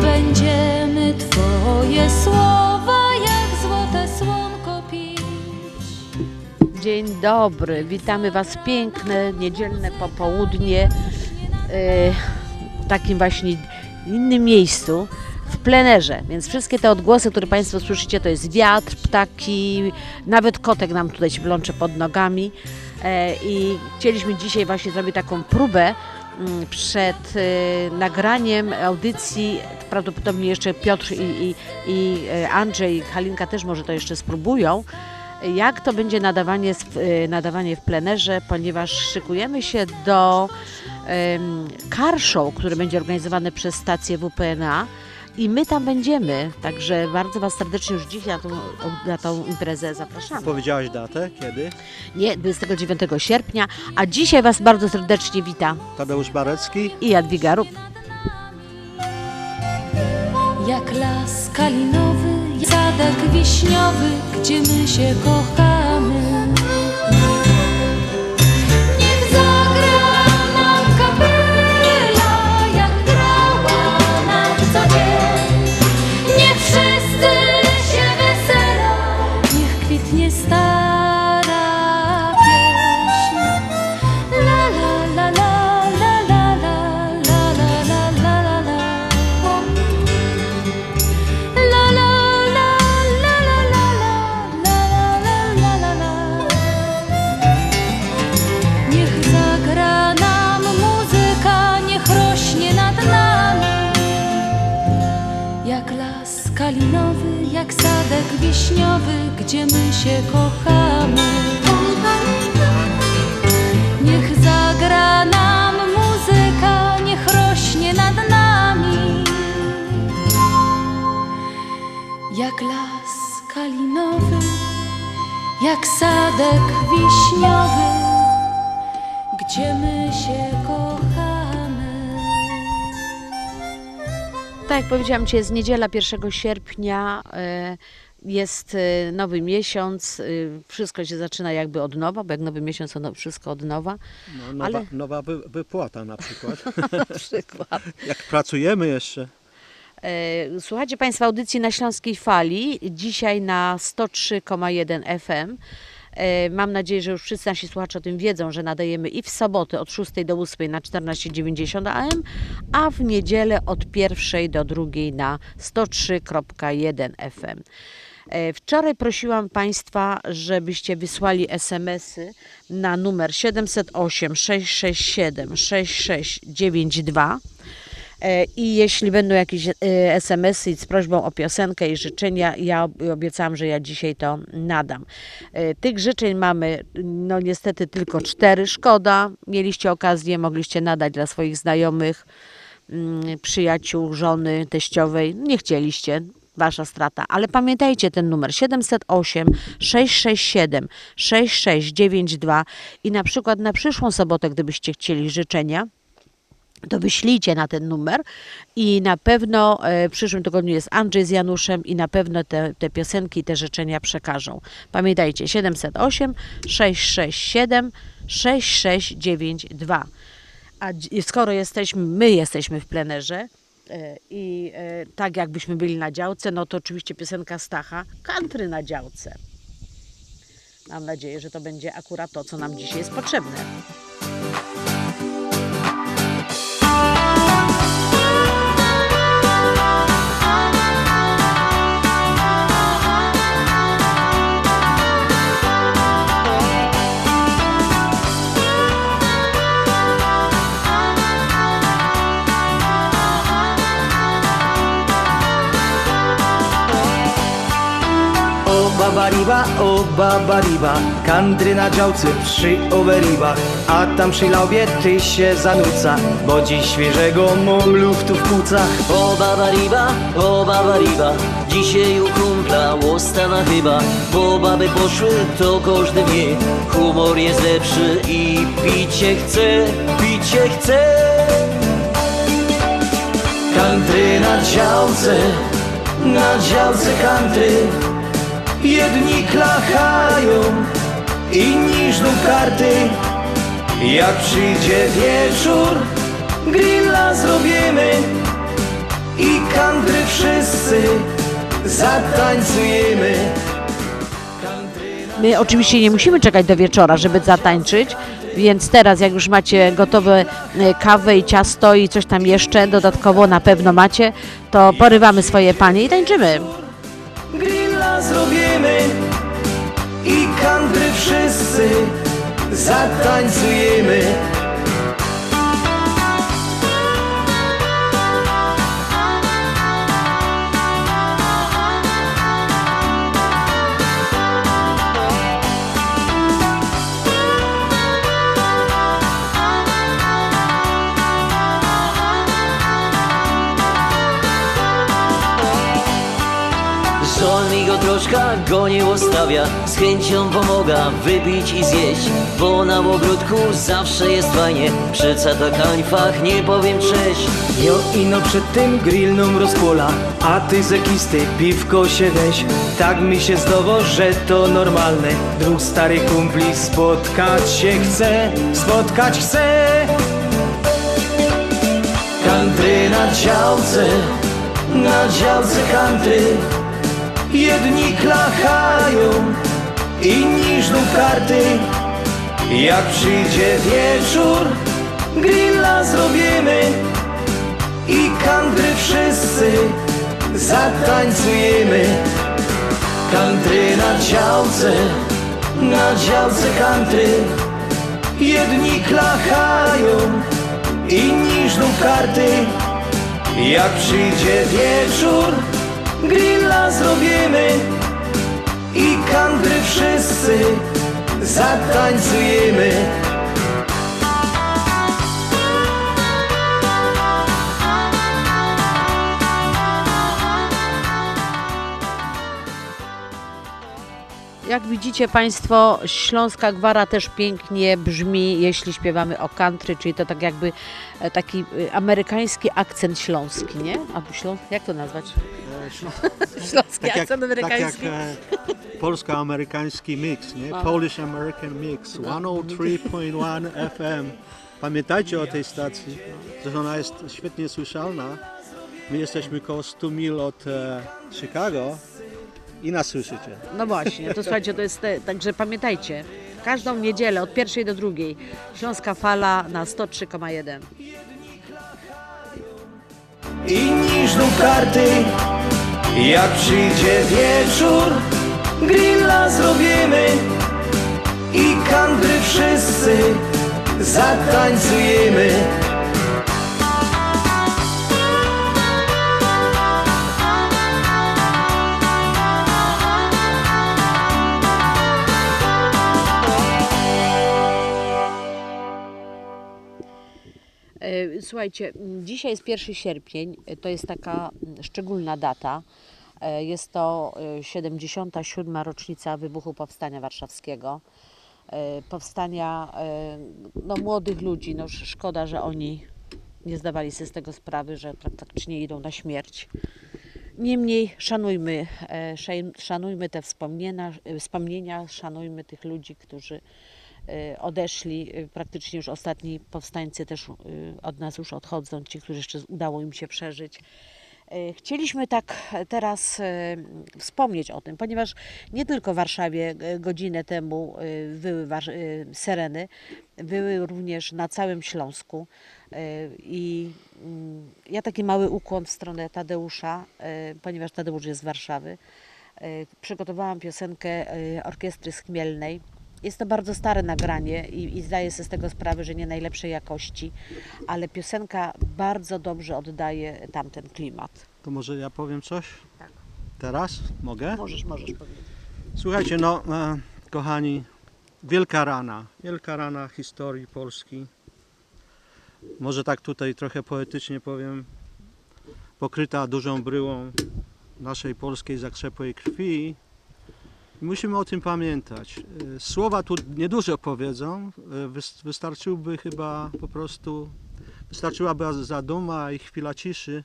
będziemy Twoje słowa jak złote słonko pić. Dzień dobry, witamy Was piękne, niedzielne popołudnie e, w takim właśnie innym miejscu, w plenerze. Więc wszystkie te odgłosy, które Państwo słyszycie, to jest wiatr, ptaki, nawet kotek nam tutaj się plącze pod nogami. E, I chcieliśmy dzisiaj właśnie zrobić taką próbę przed e, nagraniem audycji. Prawdopodobnie jeszcze Piotr i, i, i e, Andrzej, Halinka też może to jeszcze spróbują jak to będzie nadawanie, y, nadawanie w plenerze, ponieważ szykujemy się do um, car show, który będzie organizowany przez stację WPNA i my tam będziemy, także bardzo Was serdecznie już dziś na tą, na tą imprezę zapraszamy. Powiedziałaś datę, kiedy? Nie, 29 sierpnia, a dzisiaj Was bardzo serdecznie wita Tadeusz Barecki. i Jadwiga Rup. Jak las kalinowy, sadek wiśniowy, gdzie my się kochamy. Gdzie my się kochamy Niech zagra nam muzyka, niech rośnie nad nami jak las kalinowy, jak sadek wiśniowy, gdzie my się kochamy. Tak jak powiedziałam Ci, jest niedziela 1 sierpnia, e, jest e, nowy miesiąc, e, wszystko się zaczyna jakby od nowa, bo jak nowy miesiąc, to no- wszystko od nowa. No, nowa, Ale- nowa wy, wypłata na przykład. Na przykład. Jak pracujemy jeszcze. E, Słuchajcie Państwo audycji na Śląskiej Fali, dzisiaj na 103,1 FM. E, Mam nadzieję, że już wszyscy nasi słuchacze o tym wiedzą, że nadajemy i w sobotę od 6 do 8 na 14,90 AM, a w niedzielę od 1 do 2 na 103,1 FM. E, Wczoraj prosiłam Państwa, żebyście wysłali SMS-y na numer 708 667 6692. E, I jeśli będą jakieś e, SMS-y z prośbą o piosenkę i życzenia, ja ob- obiecałam, że ja dzisiaj to nadam. E, Tych życzeń mamy no niestety tylko cztery. Szkoda, mieliście okazję, mogliście nadać dla swoich znajomych, mm, przyjaciół, żony, teściowej. Nie chcieliście. Wasza strata, ale pamiętajcie ten numer 708 667 6692 i na przykład na przyszłą sobotę, gdybyście chcieli życzenia, to wyślijcie na ten numer i na pewno e, w przyszłym tygodniu jest Andrzej z Januszem i na pewno te, te piosenki, te życzenia przekażą. Pamiętajcie 708 667 6692. A skoro jesteśmy, my jesteśmy w plenerze i e, tak jakbyśmy byli na działce, no to oczywiście piosenka Stacha, country na działce. Mam nadzieję, że to będzie akurat to, co nam dzisiaj jest potrzebne. Babariba, o babariba Kantry na działce przy overibach A tam przy laubie ty się zanuca Bo dziś świeżego mam luftu w płucach. O baba riba, o baba riba Dzisiaj u kumpla łostana chyba Bo baby poszły, to każdy wie. Humor jest lepszy i picie chce, picie chce. Kantry na działce, na działce kantry Jedni klachają, inni żną karty Jak przyjdzie wieczór, grilla zrobimy I kantry wszyscy zatańcujemy My oczywiście nie musimy czekać do wieczora, żeby zatańczyć, więc teraz jak już macie gotowe e, kawę i ciasto i coś tam jeszcze dodatkowo na pewno macie, to porywamy swoje panie i tańczymy. Grilla zrobimy i kantry wszyscy zatańcujemy. Troszkę go nie ostawia Z chęcią pomaga wypić i zjeść Bo na ogródku zawsze jest fajnie Przy catakańfach nie powiem cześć Jo ino przed tym grillną rozpola, a ty z ekisty piwko się weź. Tak mi się zdało, że to normalne. Dwóch starych kumpli spotkać się chce, spotkać chce. Country na działce, na działce country. Jedni klachają, inni żną karty. Jak przyjdzie wieczór, grilla zrobimy i country wszyscy zatańcujemy. Country na działce, na działce country. Jedni klachają, inni żną karty. Jak przyjdzie wieczór, grilla zrobimy i country wszyscy zatańcujemy. Jak widzicie Państwo, Śląska Gwara też pięknie brzmi, jeśli śpiewamy o country, czyli to tak jakby e, taki e, amerykański akcent śląski, nie? Albo śląski, jak to nazwać? Śląski Tak akcent tak jak amerykański. e, polsko-amerykański mix, nie? Polish-American mix, 103.1 FM. Pamiętajcie o tej stacji, że ona jest świetnie słyszalna. My jesteśmy koło 100 mil od e, Chicago i nas słyszycie. No właśnie, to słuchajcie, to jest, te, także pamiętajcie, każdą niedzielę od pierwszej do drugiej Śląska Fala na 103,1. Inni żną karty. Jak przyjdzie wieczór, grilla zrobimy I country wszyscy zatańcujemy Słuchajcie, m, dzisiaj jest 1 sierpień, e, to jest taka szczególna data. E, Jest to e, 77. rocznica wybuchu Powstania Warszawskiego. E, Powstania e, no, młodych ludzi, no sz- szkoda, że oni nie zdawali sobie z tego sprawy, że praktycznie idą na śmierć. Niemniej szanujmy, e, szanujmy te wspomnienia, e, wspomnienia, szanujmy tych ludzi, którzy e, odeszli. E, Praktycznie już ostatni powstańcy też e, od nas już odchodzą, ci, którzy jeszcze udało im się przeżyć. Chcieliśmy tak teraz wspomnieć o tym, ponieważ nie tylko w Warszawie godzinę temu e, sereny, były również na całym Śląsku. I mm, ja taki mały ukłon w stronę Tadeusza, ponieważ Tadeusz jest z Warszawy. Przygotowałam piosenkę orkiestry Schmielnej. Jest to bardzo stare nagranie i, i zdaję sobie z tego sprawę, że nie najlepszej jakości, ale piosenka bardzo dobrze oddaje tamten klimat. To może ja powiem coś? Tak. Teraz? Mogę? Możesz, możesz powiedzieć. Słuchajcie, no, e, kochani, wielka rana, wielka rana historii Polski. Może tak tutaj trochę poetycznie powiem, pokryta dużą bryłą naszej polskiej zakrzepłej krwi. Musimy o tym pamiętać. E, Słowa tu niedużo powiedzą, e, wys- wystarczyłby chyba po prostu, wystarczyłaby zaduma i chwila ciszy,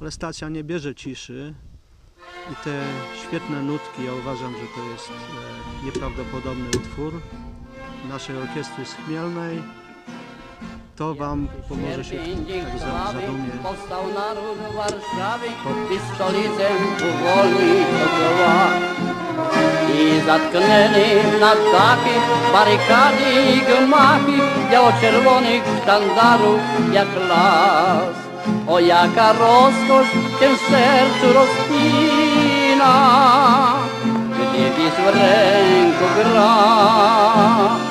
ale stacja nie bierze ciszy. I te świetne nutki, ja uważam, że to jest e, nieprawdopodobny utwór naszej orkiestry Schmielnej. To Wam pomoże się tak za, zadumie. Powstał naród Warszawy i stolicę. I zatknęli na takie barykady i gmachy biało-czerwonych sztandarów jak las. O jaka rozkosz cię w sercu rozpina, gdzie wis w ręku gra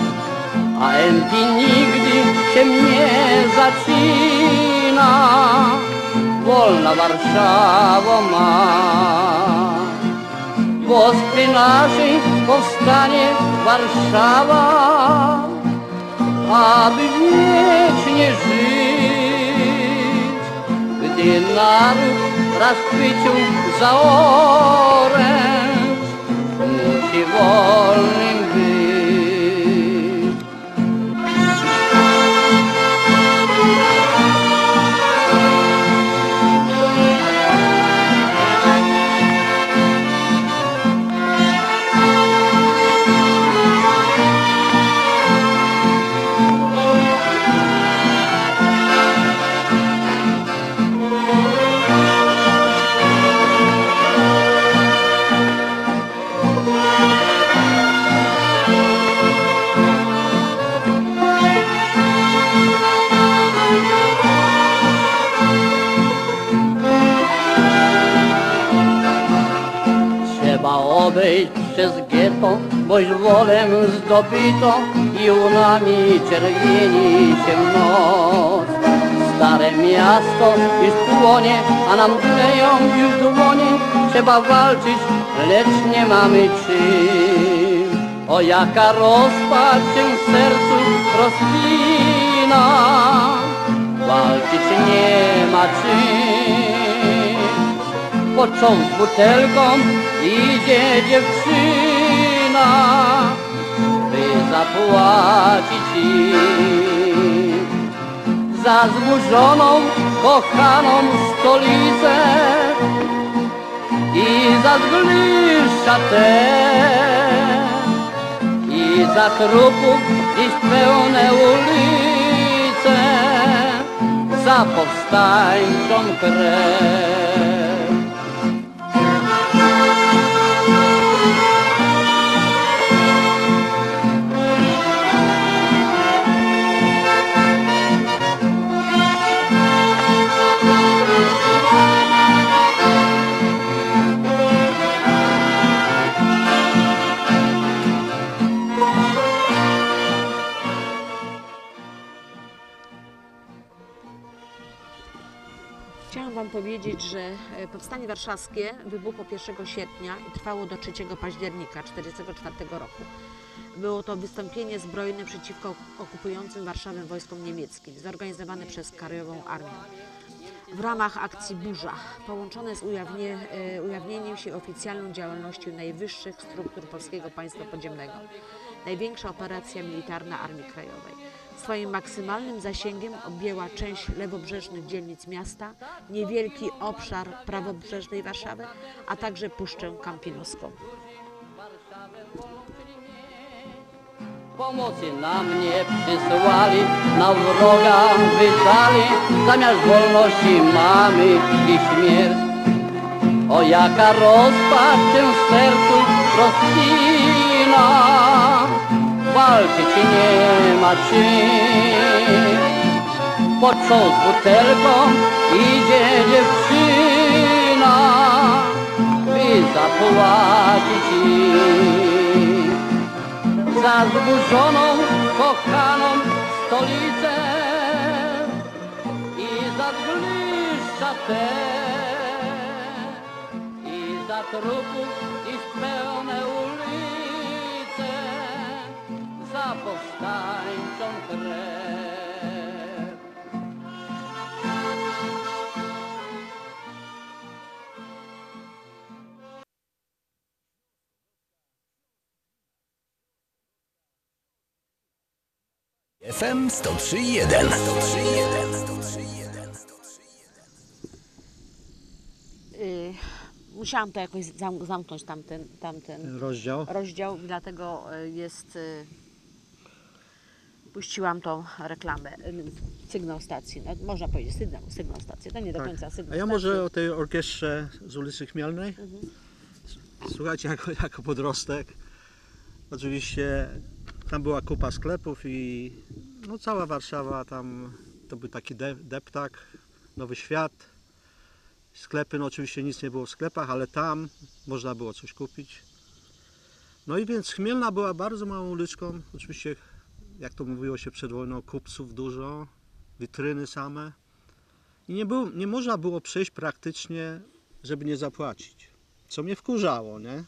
a Enti nigdy się nie zacina. Wolna Warszawa ma. Naszej powstanie Warszawa, aby wiecznie żyć. Gdy naród raz chwycił za oręż, musi wolnym być. Getto, boś wolem zdobyto i unami czerwieni się noc. Stare miasto już płonie, a nam tleją już dłonie. Trzeba walczyć, lecz nie mamy czym. O jaka rozpacz się w sercu rozpina, walczyć nie ma czym. Począł z butelką, idzie dziewczyna, by zapłacić im za zburzoną, kochaną stolicę i za zgliszcza te i za trupów dziś pełne ulice za powstańczą krew. Powiedzieć, że e, Powstanie Warszawskie wybuchło 1 sierpnia i trwało do 3 października 1944 roku. Było to wystąpienie zbrojne przeciwko okupującym Warszawę wojskom niemieckim, zorganizowane przez Krajową Armię. W ramach akcji Burza, połączone z ujawnie, e, ujawnieniem się oficjalną działalnością najwyższych struktur Polskiego Państwa Podziemnego. Największa operacja militarna Armii Krajowej. Swoim maksymalnym zasięgiem objęła część lewobrzeżnych dzielnic miasta, niewielki obszar prawobrzeżnej Warszawy, a także Puszczę Kampinoską. Pomocy nam nie przysłali, na wroga wydali, zamiast wolności mamy i śmierć. O jaka rozpacz w sercu rozpina, walczyć nie ma czym. Począł z butelką, idzie dziewczyna, by zapłacić im za zburzoną, kochaną stolicę i za zgliszcza te i za trupów i pełne FM 103.1. Y, musiałam to jakoś zam, zamknąć tamten, tamten Rozdział. rozdział i dlatego y, jest. y, Puściłam tą reklamę, y, sygnał stacji. No, można powiedzieć sygnał, sygnał stacji. To nie do końca sygnał Tak. A ja stacji. może o tej orkiestrze z ulicy Chmielnej. Mhm. Słuchajcie, jako, jako podrostek, oczywiście tam była kupa sklepów i no, cała Warszawa tam, to był taki de, deptak, Nowy Świat. Sklepy, no oczywiście nic nie było w sklepach, ale tam można było coś kupić. No i więc Chmielna była bardzo małą uliczką, oczywiście jak to mówiło się przed wojną, kupców dużo, witryny same. I nie, było, nie można było przejść praktycznie, żeby nie zapłacić. Co mnie wkurzało, nie?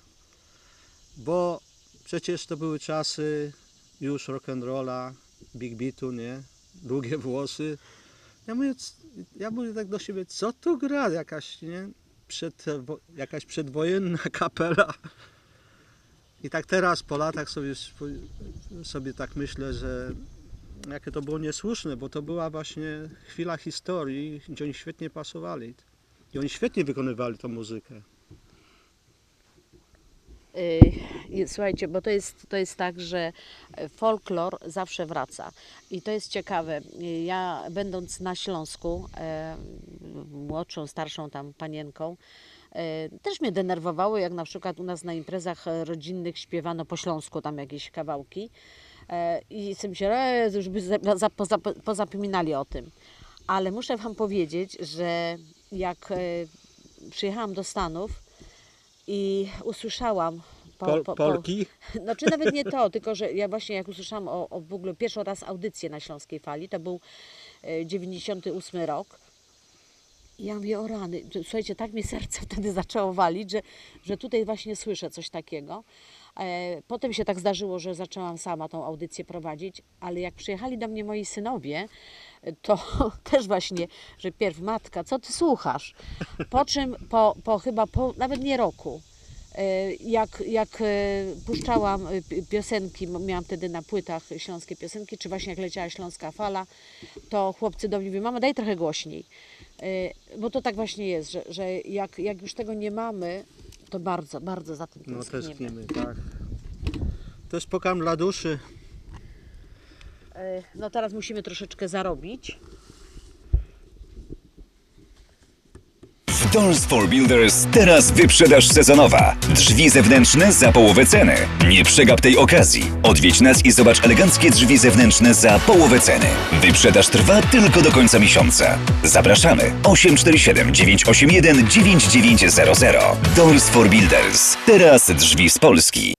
Bo przecież to były czasy już rock'n'rolla, big beatu, nie? Długie włosy. Ja mówię, ja mówię tak do siebie, co tu gra? Jakaś, nie? Przed, jakaś przedwojenna kapela. I tak teraz po latach sobie, sobie tak myślę, że jakie to było niesłuszne, bo to była właśnie chwila historii, gdzie oni świetnie pasowali. I oni świetnie wykonywali tą muzykę. Y, Słuchajcie, bo to jest, to jest tak, że folklor zawsze wraca. I to jest ciekawe. Y, Ja będąc na Śląsku, e, młodszą, starszą tam panienką, e, też mnie denerwowało, jak na przykład u nas na imprezach e, rodzinnych śpiewano po śląsku tam jakieś kawałki. E, I sobie e, już by za, za, poza, pozapominali o tym. Ale muszę Wam powiedzieć, że jak e, przyjechałam do Stanów i usłyszałam po, Pol, po, po, Polki? znaczy nawet nie to, tylko że ja właśnie jak usłyszałam o, o w ogóle pierwszy raz audycję na Śląskiej Fali, to był e, 98 rok. I ja mówię, o rany, słuchajcie, tak mi serce wtedy zaczęło walić, że, że tutaj właśnie słyszę coś takiego. E, potem się tak zdarzyło, że zaczęłam sama tą audycję prowadzić, ale jak przyjechali do mnie moi synowie, e, to też właśnie, że pierw matka, co ty słuchasz? Po czym po, po chyba po, nawet nie roku, e, jak, jak e, puszczałam e, pi- piosenki, miałam wtedy na płytach śląskie piosenki, czy właśnie jak leciała śląska fala, to chłopcy do mnie mówią, mama daj trochę głośniej. E, Bo to tak właśnie jest, że, że jak, jak już tego nie mamy, to bardzo, bardzo za tym No tęsknimy. tęsknimy, tak. To jest pokarm dla duszy. E, No teraz musimy troszeczkę zarobić. Doors for Builders teraz wyprzedaż sezonowa. Drzwi zewnętrzne za połowę ceny. Nie przegap tej okazji. Odwiedź nas i zobacz eleganckie drzwi zewnętrzne za połowę ceny. Wyprzedaż trwa tylko do końca miesiąca. Zapraszamy 847 981 9900. Doors for Builders. Teraz drzwi z Polski.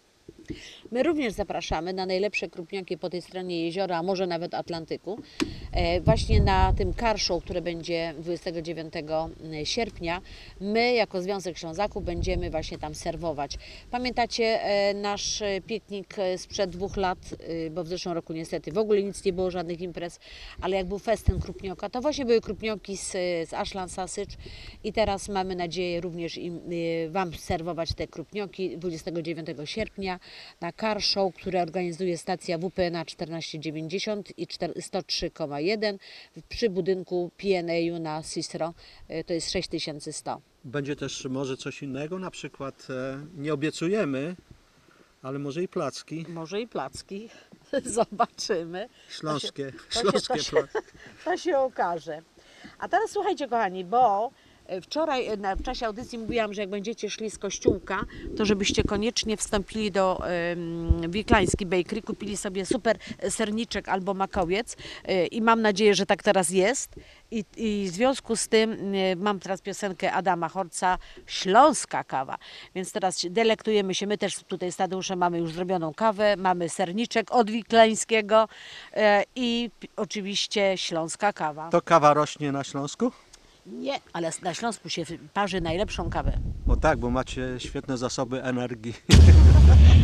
My również zapraszamy na najlepsze krupnioki po tej stronie jeziora, a może nawet Atlantyku. E, Właśnie na tym show, które będzie 29 sierpnia, my jako Związek Ślązaków będziemy właśnie tam serwować. Pamiętacie e, nasz e, piknik sprzed dwóch lat, bo w zeszłym roku niestety w ogóle nic nie było, żadnych imprez, ale jak był festyn krupnioka, to właśnie były krupnioki z, z Ashland Sausage i teraz mamy nadzieję również im, Wam serwować te krupnioki 29 sierpnia na car show, które organizuje stacja WPNA 1490 i 4 103,1 przy budynku PNA na Cicero, e, to jest 6100. Będzie też może coś innego, na przykład e, nie obiecujemy, ale może i placki Może i placki, zobaczymy. śląskie. to się- śląskie to się- placki. To się okaże. A teraz słuchajcie kochani, bo Wczoraj e, na, w czasie audycji mówiłam, że jak będziecie szli z kościółka, to żebyście koniecznie wstąpili do Wiklański Bakery, kupili sobie super serniczek albo makowiec e, i mam nadzieję, że tak teraz jest. I, I w związku z tym e, mam teraz piosenkę Adama Horca Śląska kawa. Więc teraz delektujemy się. My też tutaj z Tadeuszem mamy już zrobioną kawę, mamy serniczek od Wiklańskiego i oczywiście Śląska kawa. To kawa rośnie na Śląsku? Nie, ale na Śląsku się parzy najlepszą kawę. O tak, bo macie świetne zasoby energii.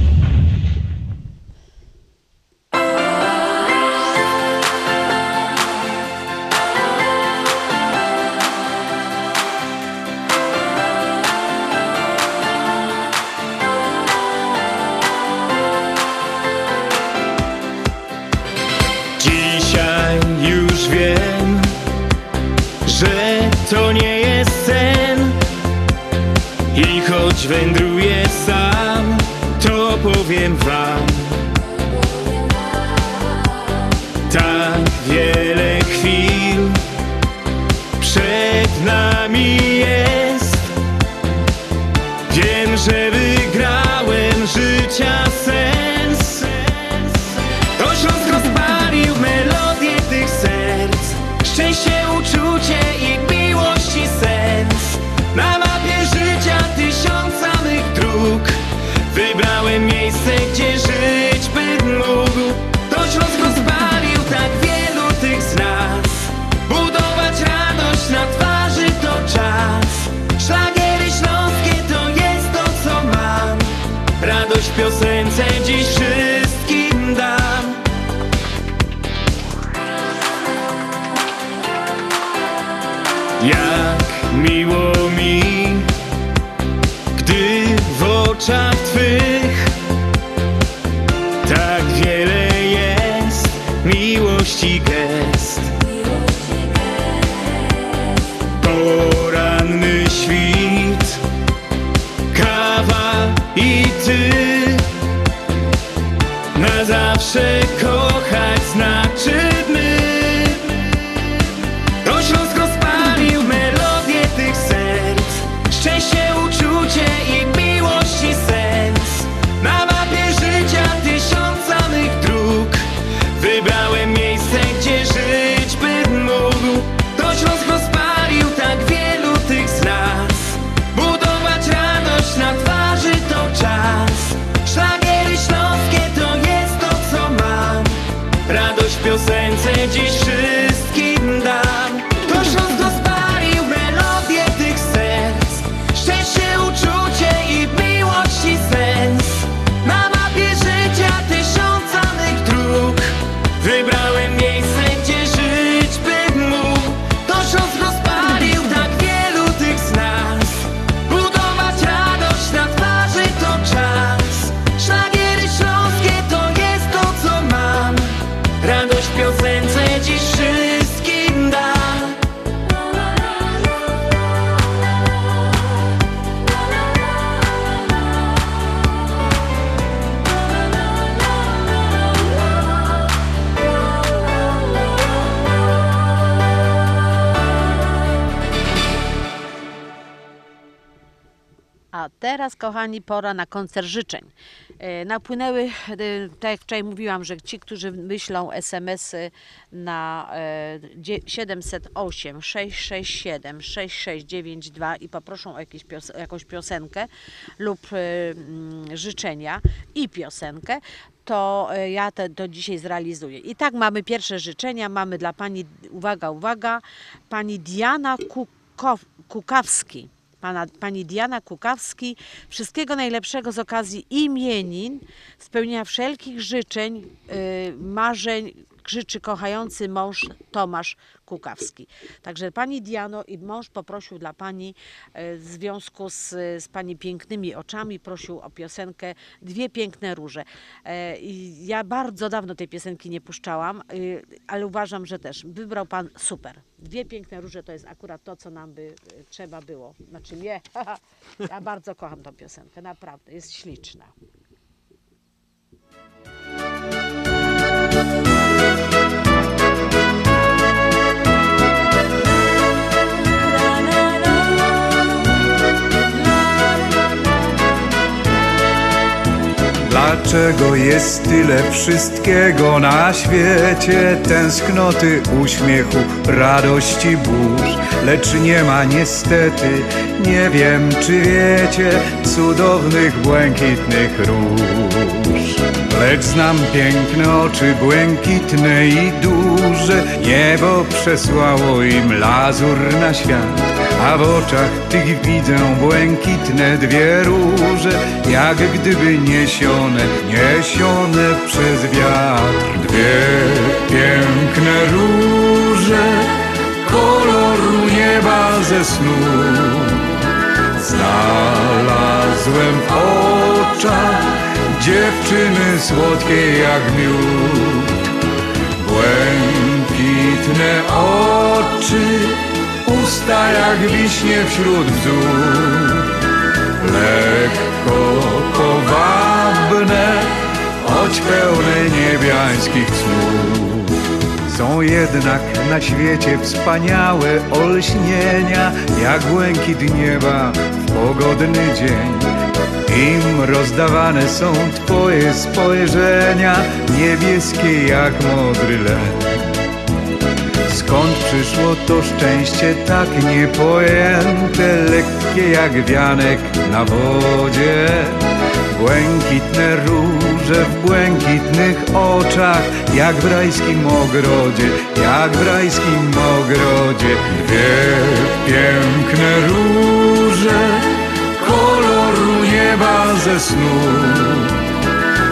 kochani, pora na koncert życzeń. E, Napłynęły, e, tak jak wczoraj mówiłam, że ci, którzy wyślą SMS-y na e, dzie- 708 667 6692 i poproszą o jakieś pios- jakąś piosenkę lub e, mm, życzenia i piosenkę, to ja te, to dzisiaj zrealizuję. I tak mamy pierwsze życzenia. Mamy dla pani, uwaga, uwaga, pani Diana Kukow, Kukawski. Pana, pani Diana Kukawski. Wszystkiego najlepszego z okazji imienin, spełnienia wszelkich życzeń, y, marzeń życzy kochający mąż Tomasz Kukawski. Także pani Diano i mąż poprosił dla pani e, w związku z, z pani pięknymi oczami, prosił o piosenkę Dwie piękne róże. E, ja bardzo dawno tej piosenki nie puszczałam, y, ale uważam, że też wybrał pan super. Dwie piękne róże to jest akurat to, co nam by y, trzeba było. Znaczy nie, ja bardzo kocham tą piosenkę, naprawdę, jest śliczna. Dlaczego jest tyle wszystkiego na świecie? Tęsknoty, uśmiechu, radości, burz. Lecz nie ma niestety, nie wiem czy wiecie Cudownych, błękitnych róż. Lecz znam piękne oczy, błękitne i duże. Niebo przesłało im lazur na świat A w oczach tych widzę błękitne dwie róże Jak gdyby niesione, niesione przez wiatr. Dwie piękne róże Koloru nieba ze snu. Znalazłem w oczach dziewczyny słodkie jak miód. Błękitne oczy, usta jak wiśnie wśród bzór Lekko powabne, choć pełne niebiańskich snów są jednak na świecie wspaniałe olśnienia, jak błękit nieba w pogodny dzień. Im rozdawane są Twoje spojrzenia, niebieskie jak modry len. Skąd przyszło to szczęście tak niepojęte, lekkie jak wianek na wodzie? Błękitne róże w błękitnych oczach, jak w rajskim ogrodzie, jak w rajskim ogrodzie. Dwie piękne róże, koloru nieba ze snu.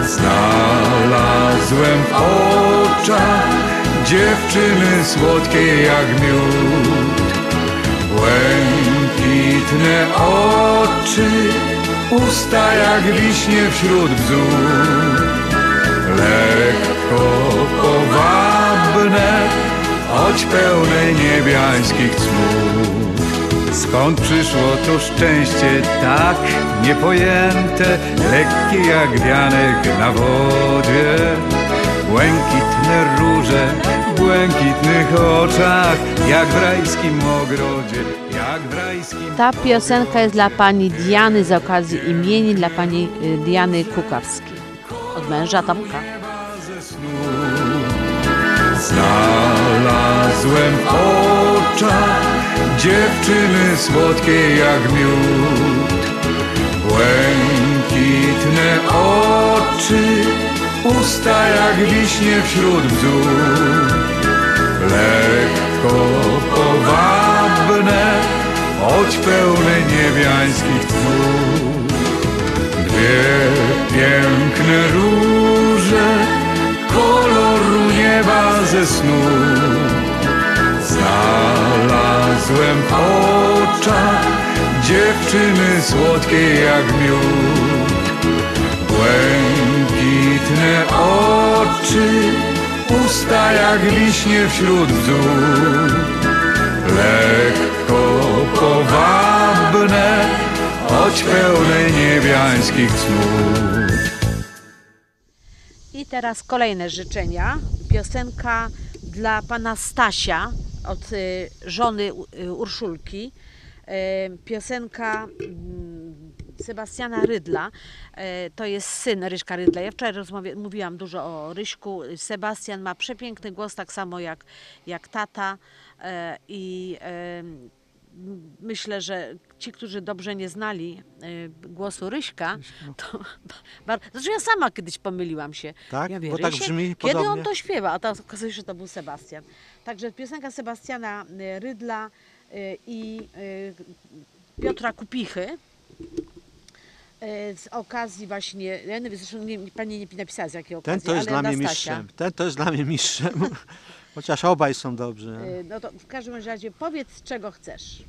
Znalazłem w oczach dziewczyny słodkie jak miód. Błękitne oczy, usta jak wiśnie wśród bzór. Lekko powabne, choć pełne niebiańskich cnót. Skąd przyszło to szczęście tak niepojęte, lekkie jak wianek na wodzie? Błękitne róże w błękitnych oczach, jak w rajskim ogrodzie, jak w rajskim Ta piosenka jest dla pani Diany z okazji imienin dla pani y, Diany Kukawskiej. Od męża Tomka. Znalazłem w oczach dziewczyny słodkie jak miód. Błękitne oczy, usta jak wiśnie wśród bzór. Lekko powabne, choć pełne niebiańskich cnót. Dwie piękne róże koloru nieba ze snu Znalazłem w oczach dziewczyny słodkie jak miód Błękitne oczy, usta jak wiśnie wśród Lekko powabne, choć pełne niebiańskich I teraz kolejne życzenia. Piosenka dla pana Stasia od y, żony y, Urszulki. Y, piosenka mm, Sebastiana Rydla. Y, to jest syn Ryśka Rydla. Ja wczoraj rozmawia- mówiłam dużo o Ryśku. Sebastian ma przepiękny głos, tak samo jak, jak tata. Y, I y, myślę, że ci, którzy dobrze nie znali głosu Ryśka, to Zresztą ja sama kiedyś pomyliłam się. Tak? Ja mówię, Bo tak brzmi Kiedy on to śpiewa? A teraz okazuje się, że to był Sebastian. Także piosenka Sebastiana Rydla i Piotra Kupichy E, z okazji właśnie, ja nie, zresztą nie, pani nie napisała z jakiej okazji, Ten to jest ale dla mnie Nastasia. mistrzem, ten to jest dla mnie mistrzem, chociaż obaj są dobrzy. E, no to w każdym razie powiedz czego chcesz.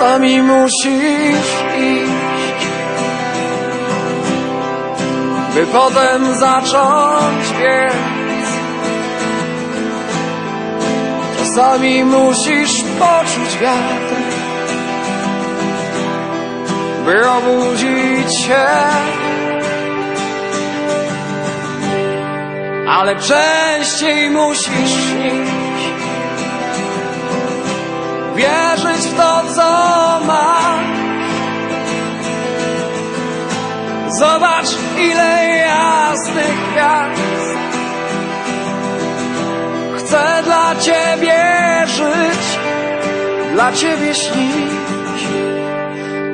Czasami musisz iść, by potem zacząć biec. Czasami musisz poczuć wiatr, by obudzić się. Ale częściej musisz śnić, wierzyć w to, co masz. Zobacz, ile jasnych gwiazd Chcę dla Ciebie żyć, dla Ciebie śnić.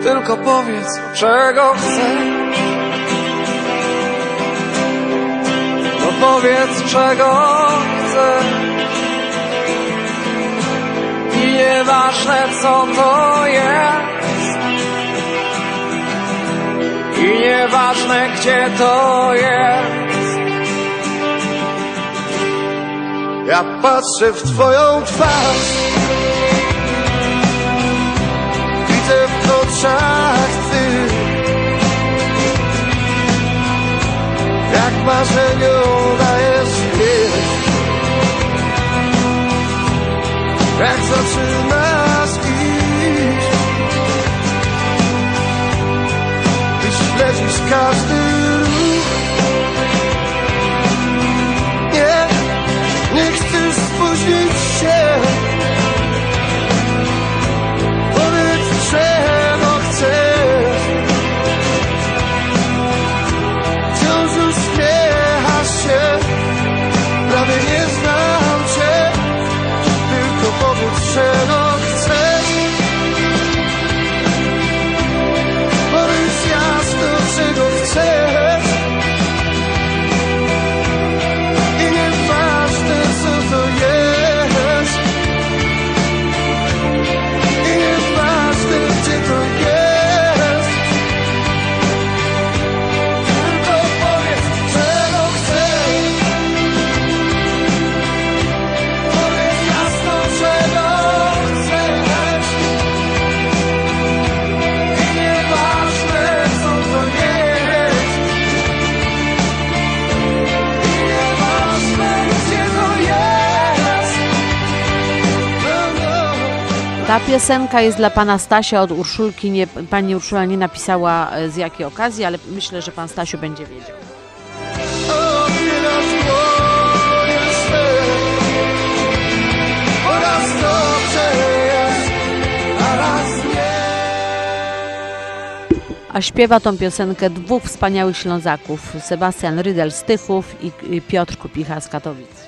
Tylko powiedz, czego chcesz. No powiedz, czego chcesz. Nieważne, co to jest. I nieważne, gdzie to jest. Ja patrzę w Twoją twarz. Widzę w oczach Ty. Jak marzeniu dajesz. Jak zaczynasz iść. Ty śledzisz każdy ruch. Nie, nie chcesz spóźnić Ta piosenka jest dla pana Stasia od Urszulki. Nie, pani Urszula nie napisała e, z jakiej okazji, ale myślę, że pan Stasiu będzie wiedział. A śpiewa tą piosenkę dwóch wspaniałych Ślązaków, Sebastian Rydel z Tychów i i Piotr Kupicha z Katowic.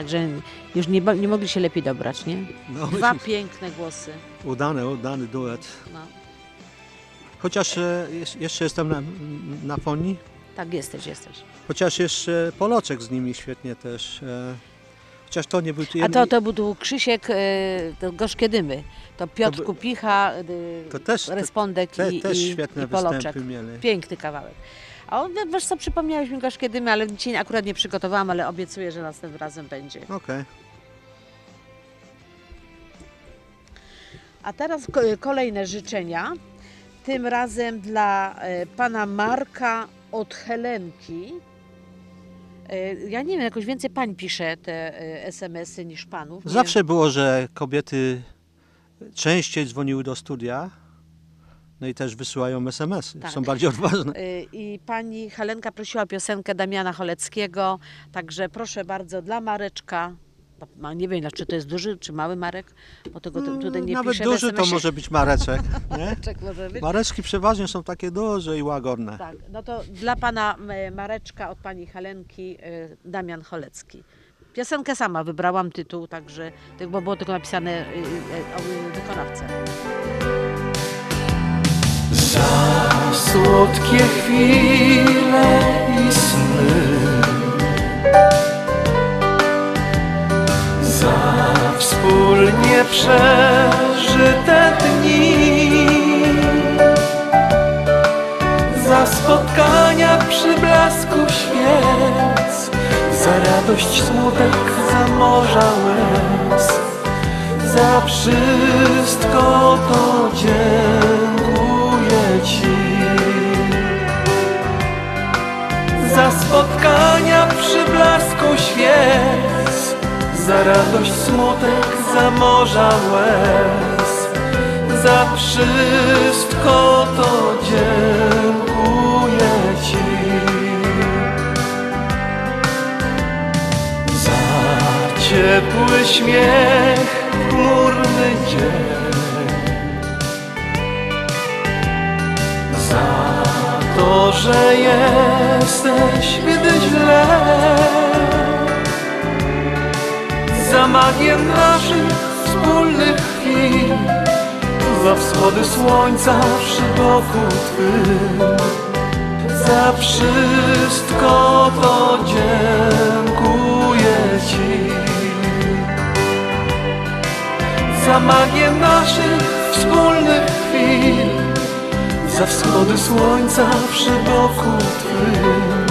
Także już nie, nie mogli się lepiej dobrać, nie? No, Dwa piękne głosy. Udany, udany duet. No. Chociaż e, jeszcze jestem na, na fonii, Tak, jesteś, jesteś. chociaż jeszcze Poloczek z nimi świetnie też. E, chociaż to nie był... A to, to był Krzysiek, e, to Gorzkie Dymy. To Piotr To by- Kupicha, e, To też, te, Respondek te, i, też i, świetne i Poloczek. występy mieli. Piękny kawałek. A on, wiesz co, przypomniałeś mi Gorzkie Dymy, ale dzisiaj akurat nie przygotowałam, ale obiecuję, że następnym razem będzie. Okej. A teraz ko- kolejne życzenia. Tym razem dla e, pana Marka od Helenki. E, Ja nie wiem, jakoś więcej pań pisze te e, SMS-y niż panów. Nie Zawsze było, że kobiety częściej dzwoniły do studia, no i też wysyłają SMS-y. Tak. Są bardziej odważne. Y, I pani Helenka prosiła o piosenkę Damiana Choleckiego, także proszę bardzo dla Mareczka. Ma- Nie wiem, czy to jest duży, czy mały Marek, bo tego tu- tutaj nie Nawet pisze. w duży to SMS-ie. może być Mareczek, nie? Mareczek może być. Mareczki przeważnie są takie duże i łagodne. Tak, no to dla pana e, Mareczka od pani Helenki e, Damian Cholecki. Piosenkę sama wybrałam tytuł, także, tak, bo było tylko napisane e, e, o wykonawcę. Słodkie chwile i sny. Za wspólnie przeżyte dni. Za spotkania przy blasku świec. Za radość, smutek, za morza łez. Za Za wszystko to dziękuję Ci. Za spotkania przy blasku świec Za radość, smutek, za morza łez Za wszystko to dziękuję Ci. Za ciepły śmiech, chmurny dzień Za to, że jesteś, gdy źle. Za magię naszych wspólnych chwil Za wschody słońca przy boku Twym. Za wszystko to dziękuję Ci. Za magię naszych wspólnych chwil za wschody słońca przy boku Twym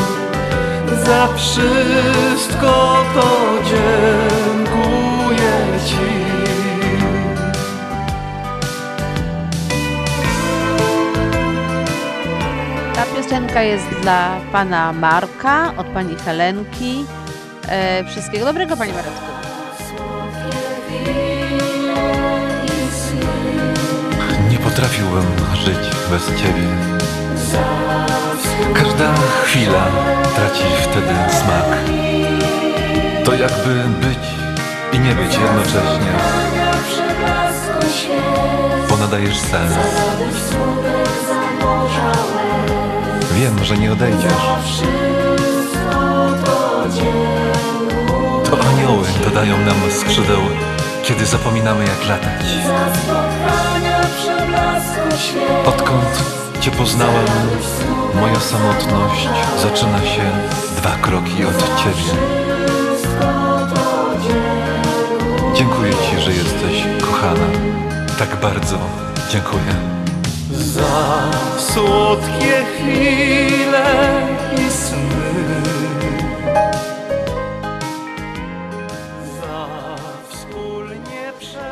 Za wszystko to dziękuję Ci Ta piosenka jest dla pana Marka, od pani Helenki. E, wszystkiego dobrego, panie Mareczku. Potrafiłbym żyć bez ciebie. Każda chwila traci wtedy smak. To jakby być i nie być jednocześnie. Bo nadajesz sens. Wiem, że nie odejdziesz. To anioły dodają nam skrzydeł, kiedy zapominamy jak latać. Odkąd Cię poznałem, moja samotność zaczyna się dwa kroki od Ciebie. Dziękuję Ci, że jesteś kochana. Tak bardzo dziękuję. Za słodkie chwile i sny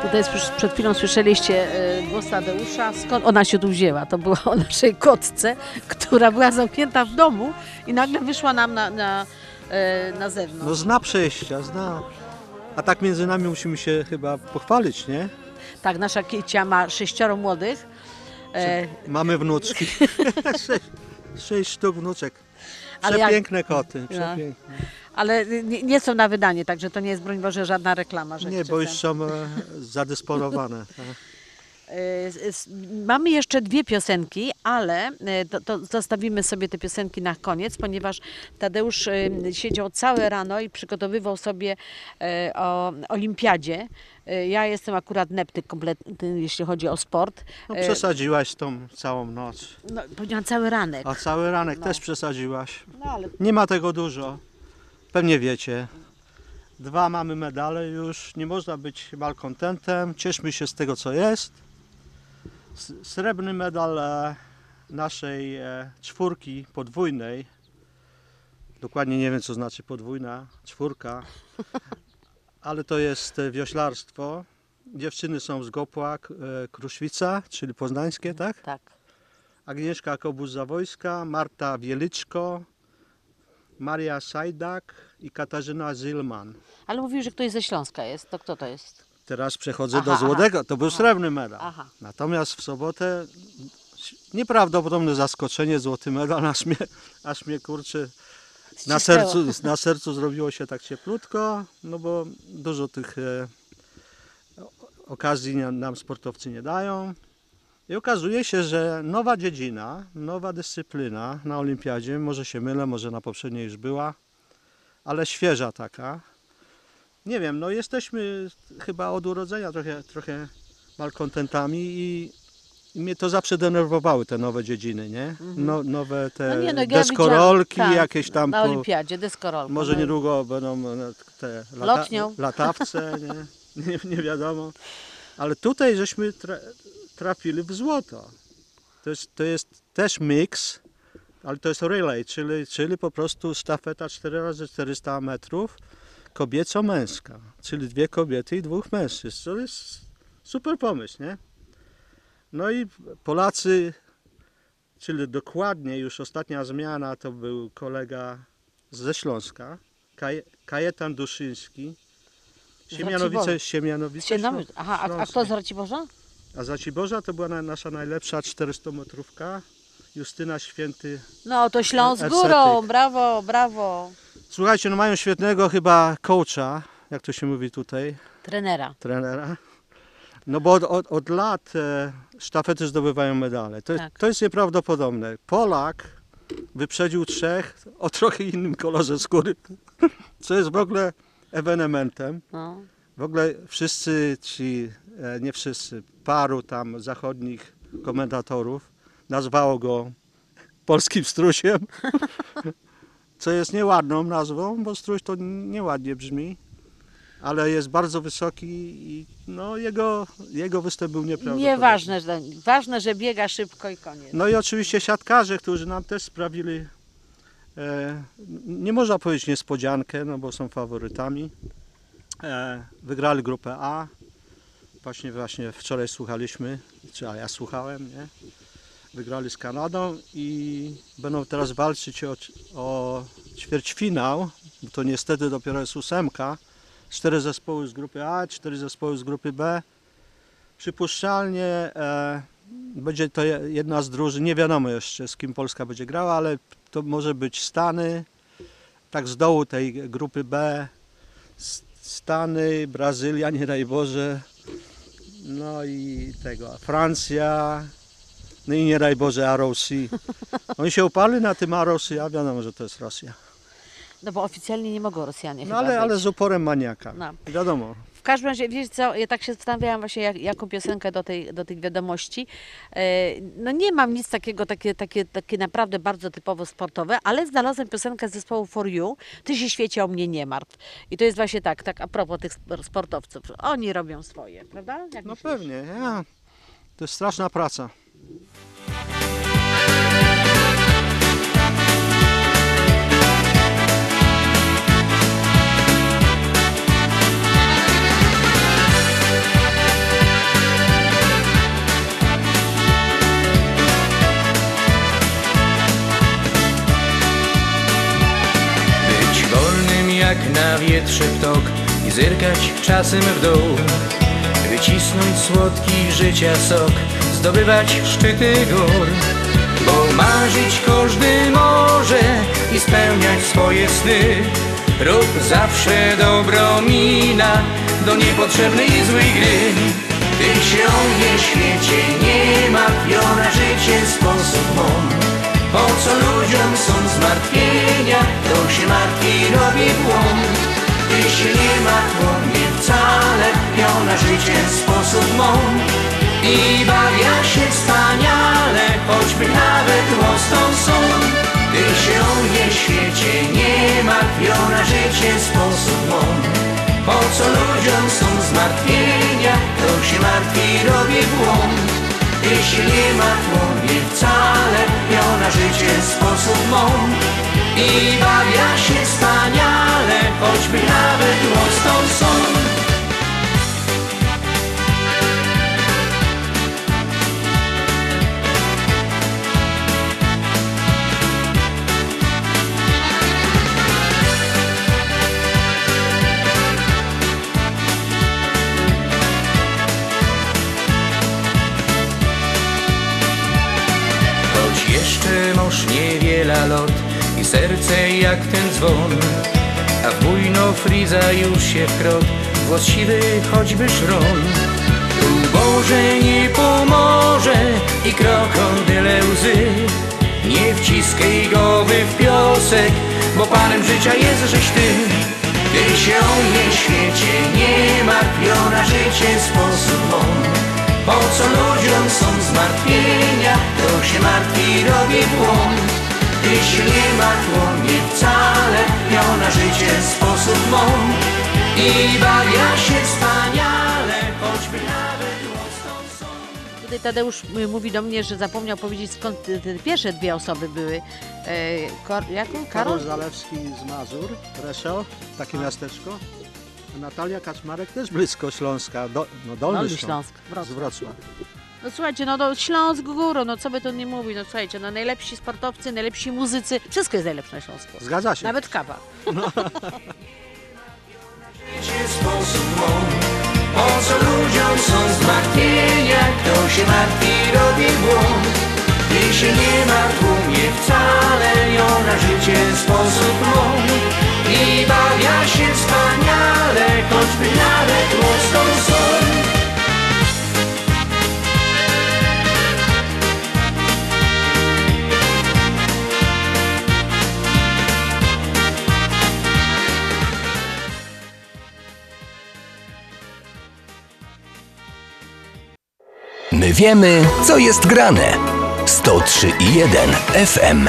Tutaj już przed chwilą słyszeliście e, głos Tadeusza. Skąd ona się tu wzięła? To była o naszej kotce, która była zamknięta w domu i nagle wyszła nam na, na, e, na zewnątrz. No zna przejścia, zna. A tak między nami musimy się chyba pochwalić, nie? Tak, nasza Kiecia ma sześcioro młodych. E, Mamy wnuczki. sześć, sześć sztuk wnuczek. Przepiękne koty, No. przepiękne. Ale nie, nie są na wydanie, także to nie jest, broń Boże, żadna reklama. Że Nie, bo już są e, zadysponowane. tak. E, s- Mamy jeszcze dwie piosenki, ale e, to, to zostawimy sobie te piosenki na koniec, ponieważ Tadeusz e, siedział całe rano i przygotowywał sobie e, o olimpiadzie. Ja jestem akurat neptyk kompletny, jeśli chodzi o sport. No, przesadziłaś tą całą noc. No, powiedziałam cały ranek. A cały ranek No. też przesadziłaś. No, ale Nie ma tego dużo. Pewnie wiecie. Dwa mamy medale już. Nie można być malkontentem. Cieszmy się z tego, co jest. Srebrny medal e, naszej e, czwórki podwójnej. Dokładnie nie wiem, co znaczy podwójna, czwórka. Ale to jest e, wioślarstwo. Dziewczyny są z Gopła, Kruszwica, czyli poznańskie, tak? Tak. Agnieszka Kobuz-Zawojska, Marta Wieliczko, Maria Sajdak i Katarzyna Zilman. Ale mówił, że ktoś ze Śląska jest. To kto to jest? Teraz przechodzę Aha, do złotego. To był Aha. srebrny medal. Aha. Natomiast w sobotę nieprawdopodobne zaskoczenie, złoty medal, aż mnie, aż mnie kurczę na sercu, na sercu zrobiło się tak cieplutko, no bo dużo tych e, okazji nam sportowcy nie dają. I okazuje się, że nowa dziedzina, nowa dyscyplina na olimpiadzie, może się mylę, może na poprzedniej już była, ale świeża taka. Nie wiem, no jesteśmy chyba od urodzenia trochę, trochę malkontentami i, i mnie to zawsze denerwowały te nowe dziedziny, nie? No, nowe te No nie, no, ja deskorolki, tak, jakieś tam Na olimpiadzie, deskorolka. może no niedługo będą e, te Lotnią. latawce, nie? Nie, nie wiadomo. Ale tutaj żeśmy trafili w złoto. To jest, to jest też miks, ale to jest relay, czyli, czyli po prostu sztafeta 4x400 metrów kobieco-męska, czyli dwie kobiety i dwóch mężczyzn. To jest Super pomysł, nie? No i Polacy, czyli dokładnie już ostatnia zmiana to był kolega ze Śląska, Kaj, Kajetan Duszyński. Siemianowice. Siemianowice Siemianowice. Aha, a, a kto z Raciborza? A Zaciborza to była na, nasza najlepsza 400-metrówka. Justyna Święty. No to Śląsk Ersetyk. górą, brawo, brawo. Słuchajcie, no mają świetnego chyba coacha, jak to się mówi tutaj, Trenera. trenera. No bo od, od, od lat e, sztafety zdobywają medale. To, Tak. to jest nieprawdopodobne. Polak wyprzedził trzech o trochę innym kolorze skóry, co jest w ogóle ewenementem. No. W ogóle wszyscy ci, e, nie wszyscy, paru tam zachodnich komentatorów nazwało go polskim strusiem, co jest nieładną nazwą, bo struś to nieładnie brzmi, ale jest bardzo wysoki i no, jego, jego występ był nieprawdopodobny. Nieważne, że, ważne, że biega szybko i koniec. No i oczywiście siatkarze, którzy nam też sprawili, e, nie można powiedzieć niespodziankę, no bo są faworytami. E, wygrali grupę A. Właśnie, właśnie wczoraj słuchaliśmy, czy ja słuchałem, nie? Wygrali z Kanadą i będą teraz walczyć o, o ćwierćfinał. bo To niestety dopiero jest ósemka. Cztery zespoły z grupy A, cztery zespoły z grupy B. Przypuszczalnie e, będzie to je- jedna z drużyn, nie wiadomo jeszcze z kim Polska będzie grała, ale to może być Stany, tak z dołu tej grupy B, Stany, Brazylia, nie daj Boże, no i tego, Francja, no i nie daj Boże ROC. Oni się uparli na tym a wiadomo, że to jest Rosja. No bo oficjalnie nie mogą Rosjanie No chyba ale, ale z uporem maniaka, No. wiadomo. W każdym razie, wiecie co, ja tak się zastanawiałam właśnie, jak, jaką piosenkę do, tej, do tych wiadomości. E, No nie mam nic takiego, takie, takie, takie naprawdę bardzo typowo sportowe, ale znalazłam piosenkę z zespołu For You, Ty się świecie o mnie nie martw. I to jest właśnie tak, tak a propos tych sp- sportowców. Oni robią swoje, prawda? Jak No myślisz? pewnie, ja. To jest straszna praca. Jak na wietrze ptok i zerkać czasem w dół. Wycisnąć słodki życia sok, zdobywać szczyty gór. Bo marzyć każdy może i spełniać swoje sny. Rób zawsze dobro mina do niepotrzebnej złej gry. Ty mnie świecie nie martw, na życie sposób mą. Po co ludziom są zmartwienia, to się martwi robi błąd. Się nie martw o mnie wcale, ja na życie sposób mą. I bawia się wspaniale, choćby nawet łostą są. Ty się o mnie świecie nie martw, ja na życie sposób mą. Po co ludziom są zmartwienia, to się martwi robi błąd. Martw o mnie wcale, ja na życie sposób mą I bawia się wspaniale, choćby nawet łostą są masz niewiele lot i serce jak ten dzwon. A w bujno friza już się wkrot, głos siwy choćby szron. Tu Boże nie pomoże i krokodyle łzy. Nie wciskaj głowy w piosek, bo panem życia jest żeś ty. Ty się o mnie świecie nie martw, ja na życie sposób mą po co ludziom są zmartwienia, to się martwi robi błąd. Się nie martw o mnie wcale, ja na życie sposób mą. I bawia się wspaniale, choćby nawet łostą są. Tutaj Tadeusz y, mówi do mnie, że zapomniał powiedzieć skąd te te pierwsze dwie osoby były. E, Kor, jaką? Karol Karol? Zalewski z Mazur, Reszel, takie miasteczko. Natalia Kaczmarek też blisko Śląska, do, no Dolny, Dolny Śląsk, Śląsk, z Wrocław. No słuchajcie, no do Śląsk górą, no co by tu nie mówić, no słuchajcie, no najlepsi sportowcy, najlepsi muzycy, wszystko jest najlepsze na Śląsku. Zgadza się. Nawet kawa. sposób mądry. Po co ludziom są zmartwienia, kto się martwi robi błąd. Jej się nie martw, mnie wcale ją na życie sposób mądry. I bawia się wspaniale, choćby nawet. My wiemy, co jest grane. 103,1 FM.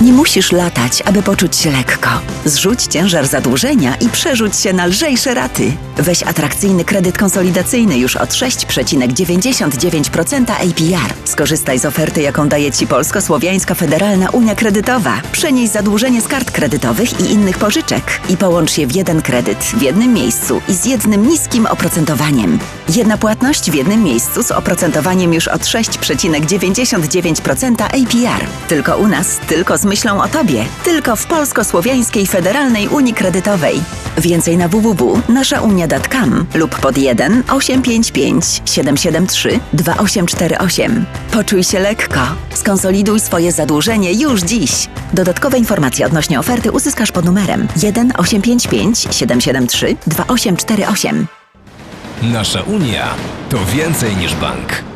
Nie musisz latać, aby poczuć się lekko. Zrzuć ciężar zadłużenia i przerzuć się na lżejsze raty. Weź atrakcyjny kredyt konsolidacyjny już od 6,99% APR. Skorzystaj z oferty, jaką daje Ci Polsko-Słowiańska Federalna Unia Kredytowa. Przenieś zadłużenie z kart kredytowych i innych pożyczek i połącz je w jeden kredyt w jednym miejscu i z jednym niskim oprocentowaniem. Jedna płatność w jednym miejscu z oprocentowaniem już od 6,99% APR. Tylko u nas, tylko z myślą o Tobie. Tylko w Polsko-Słowiańskiej Federalnej Unii Kredytowej. Więcej na www.naszaunia.com lub pod 1 855 773 2848. Poczuj się lekko. Skonsoliduj swoje zadłużenie już dziś. Dodatkowe informacje odnośnie oferty uzyskasz pod numerem 1 855 773 2848. Nasza Unia to więcej niż bank.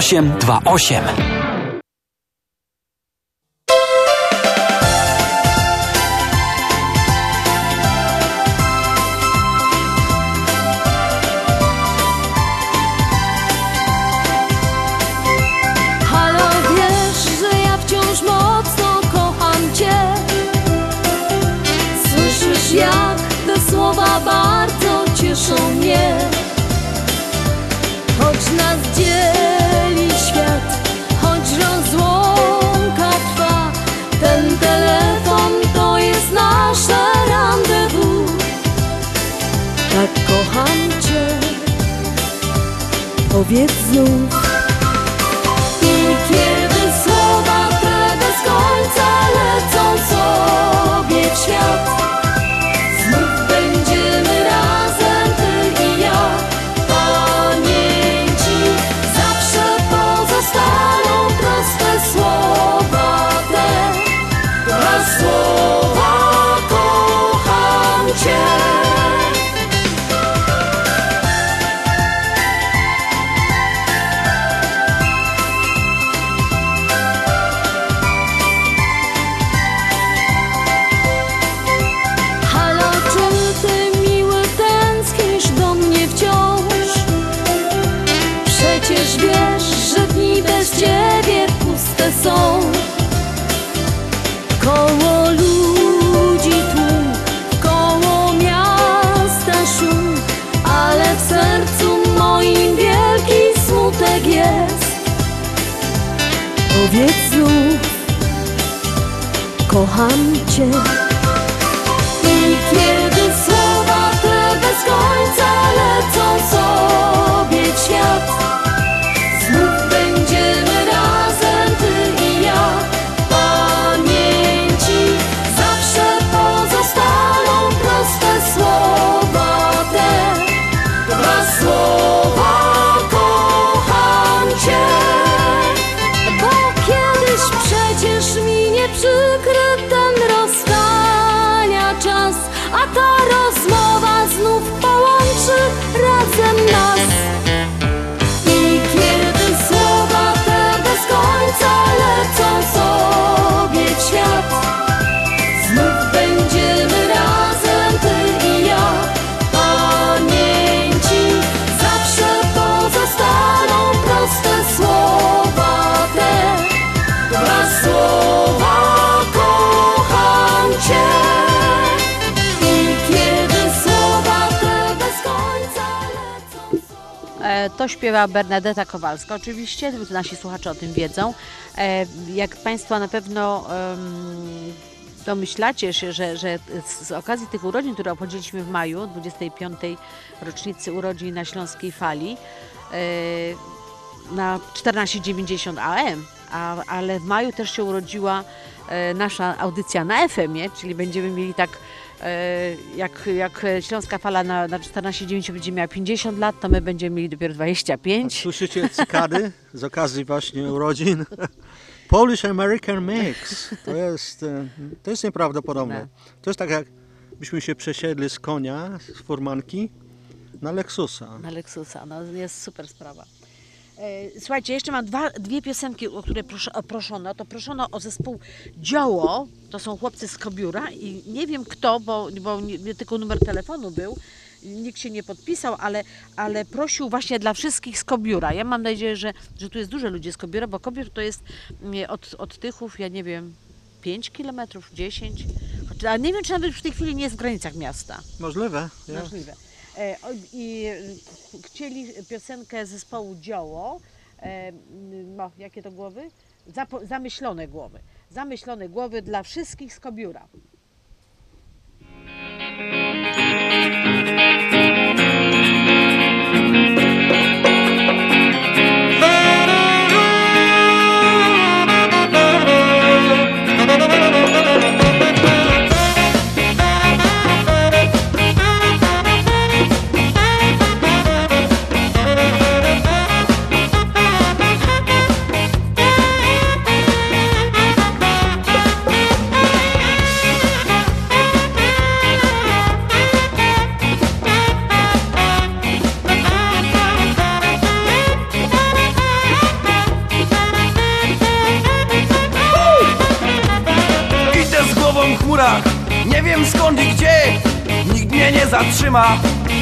828. Powiedz znów, kocham Cię. I kiedy słowa te bez końca lecą sobie To śpiewa Bernadetta Kowalska. Oczywiście nasi słuchacze o tym wiedzą. E, Jak Państwo na pewno domyślacie się, że, że z okazji tych urodzin, które obchodziliśmy w maju, 25. rocznicy urodzin na Śląskiej Fali, e, na 1490 AM, a, ale w maju też się urodziła e, nasza audycja na FM-ie, czyli będziemy mieli tak jak, jak Śląska Fala na, na 1490 będzie miała 50 lat, to my będziemy mieli dopiero 25. Słyszycie cykady z okazji właśnie urodzin? Polish American Mix. To jest, e, to jest nieprawdopodobne. To jest tak jak byśmy się przesiedli z konia, z furmanki na Lexusa. Na Lexusa, no jest super sprawa. E, Słuchajcie, jeszcze mam dwa, dwie piosenki, o które proszono. To proszono o zespół Dzioło, to są chłopcy z Kobiura i nie wiem kto, bo, bo nie, tylko numer telefonu był, nikt się nie podpisał, ale, ale prosił właśnie dla wszystkich z Kobiura. Ja mam nadzieję, że, że tu jest dużo ludzi z Kobiura, bo Kobiór to jest mm, od, od Tychów, ja nie wiem, 5 kilometrów, 10, Choć- a nie wiem, czy nawet w tej chwili nie jest w granicach miasta. Możliwe. Możliwe. E, I e, ch- chcieli piosenkę zespołu Dzioło. E, no, jakie to głowy? Zamyślone głowy. Zamyślone głowy dla wszystkich z Kobiura. Nie zatrzyma,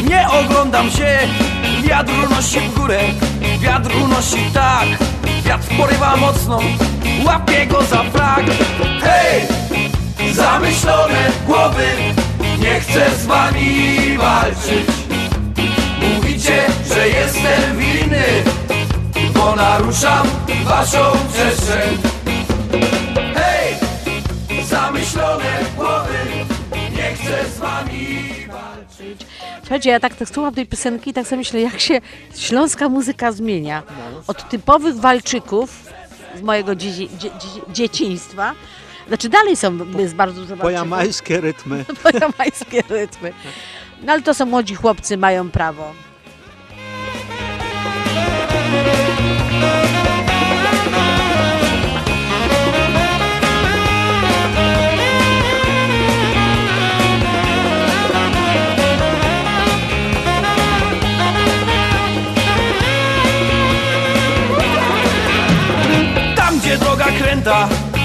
nie oglądam się. Wiatr unosi w górę, wiatr unosi tak. Wiatr porywa mocno, łapię go za frak. Hej! Zamyślone głowy, nie chcę z wami walczyć. Mówicie, że jestem winny, bo naruszam waszą przestrzeń Słuchajcie, ja tak, tak słucham tej piosenki i tak sobie myślę, jak się śląska muzyka zmienia. Od typowych walczyków z mojego dzieci, dzie, dzie, dzieciństwa, znaczy dalej są, jest bardzo dużo. Pojamańskie rytmy. Pojamańskie rytmy. No ale to są młodzi chłopcy, mają prawo.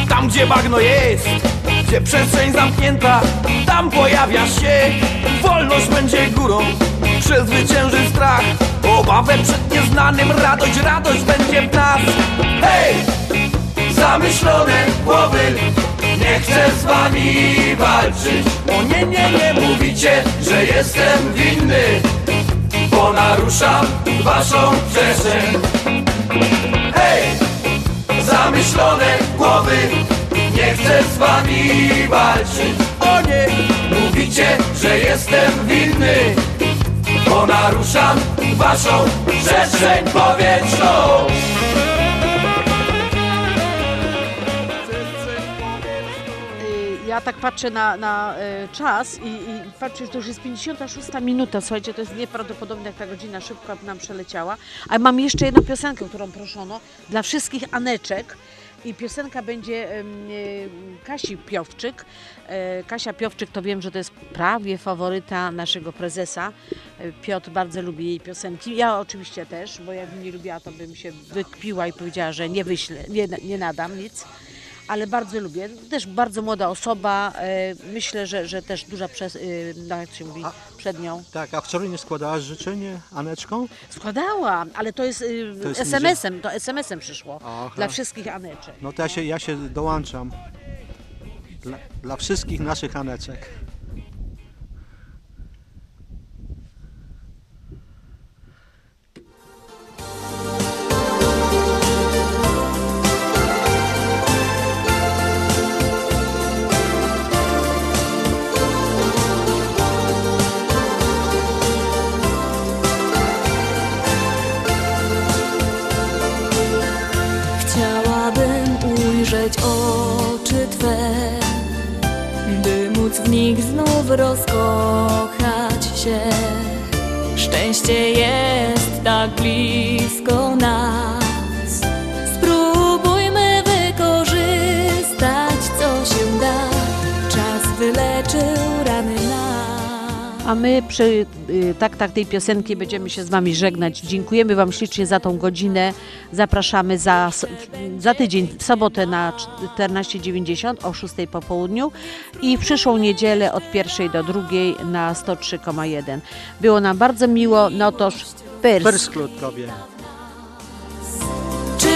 Tam gdzie bagno jest Gdzie przestrzeń zamknięta, tam pojawia się Wolność będzie górą, przezwycięży strach Obawę przed nieznanym, radość, radość będzie w nas. Hej! Zamyśl zamyślone głowy Nie chcę z wami walczyć. O nie, nie, nie mówicie, że jestem winny Bo naruszam waszą przestrzeń. Hej! Zamyślone głowy. Nie chcę z wami walczyć. O nie! Mówicie, że jestem winny Bo naruszam waszą przestrzeń powietrzną Ja tak patrzę na, na y, czas i, i patrzę, że to już jest 56 minuta. Słuchajcie, to jest nieprawdopodobne, jak ta godzina szybko nam przeleciała. A mam jeszcze jedną piosenkę, którą proszono dla wszystkich Aneczek. I piosenka będzie y, Kasi Piowczyk. E, Kasia Piowczyk to wiem, że to jest prawie faworyta naszego prezesa. E, Piotr bardzo lubi jej piosenki. Ja oczywiście też, bo jakbym nie lubiła, to bym się wykpiła i powiedziała, że nie wyślę, nie, nie nadam nic ale bardzo lubię. Też bardzo młoda osoba. e, Myślę, że, że też duża przez, y, no jak się mówi, przed nią. Tak, a wczoraj nie składałaś życzenie Aneczką? Składałam, ale to jest, y, To jest SMS-em, to SMS-em przyszło Aha. dla wszystkich Aneczek. No to ja się, ja się dołączam. Dla, dla wszystkich naszych Aneczek. Znów rozkochać się. Szczęście jest tak blisko my przy y, tak, tak tej piosenki będziemy się z Wami żegnać. Dziękujemy Wam ślicznie za tą godzinę. Zapraszamy za, za tydzień, w sobotę na 14.90 o 6 po południu i w przyszłą niedzielę od 1 do 2 na 103,1. Było nam bardzo miło, no toż Pyrsk. Pyrsklut tobie. Czy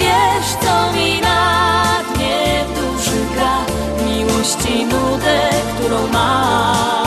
wiesz, co mi na dnie duszy gra? Miłości nudę, którą mam.